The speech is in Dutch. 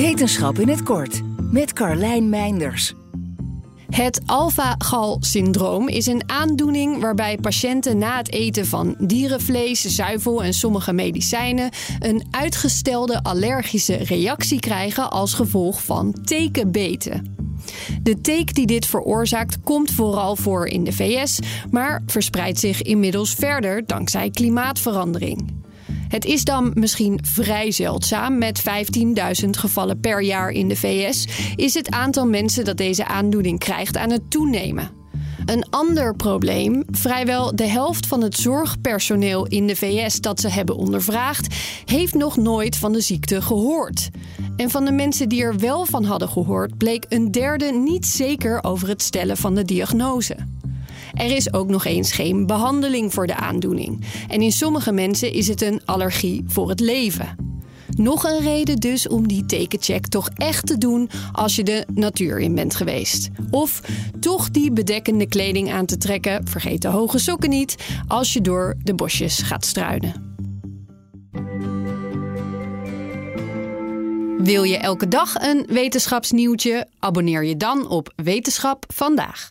Wetenschap in het kort met Carlijn Meinders. Het alpha-gal-syndroom is een aandoening waarbij patiënten na het eten van dierenvlees, zuivel en sommige medicijnen een uitgestelde allergische reactie krijgen als gevolg van tekenbeten. De teek die dit veroorzaakt komt vooral voor in de VS, maar verspreidt zich inmiddels verder dankzij klimaatverandering. Het is dan misschien vrij zeldzaam. Met 15.000 gevallen per jaar in de VS is het aantal mensen dat deze aandoening krijgt aan het toenemen. Een ander probleem: vrijwel de helft van het zorgpersoneel in de VS dat ze hebben ondervraagd, heeft nog nooit van de ziekte gehoord. En van de mensen die er wel van hadden gehoord, bleek een derde niet zeker over het stellen van de diagnose. Er is ook nog eens geen behandeling voor de aandoening. En in sommige mensen is het een allergie voor het leven. Nog een reden dus om die tekencheck toch echt te doen als je de natuur in bent geweest. Of toch die bedekkende kleding aan te trekken, vergeet de hoge sokken niet, als je door de bosjes gaat struinen. Wil je elke dag een wetenschapsnieuwtje? Abonneer je dan op Wetenschap vandaag.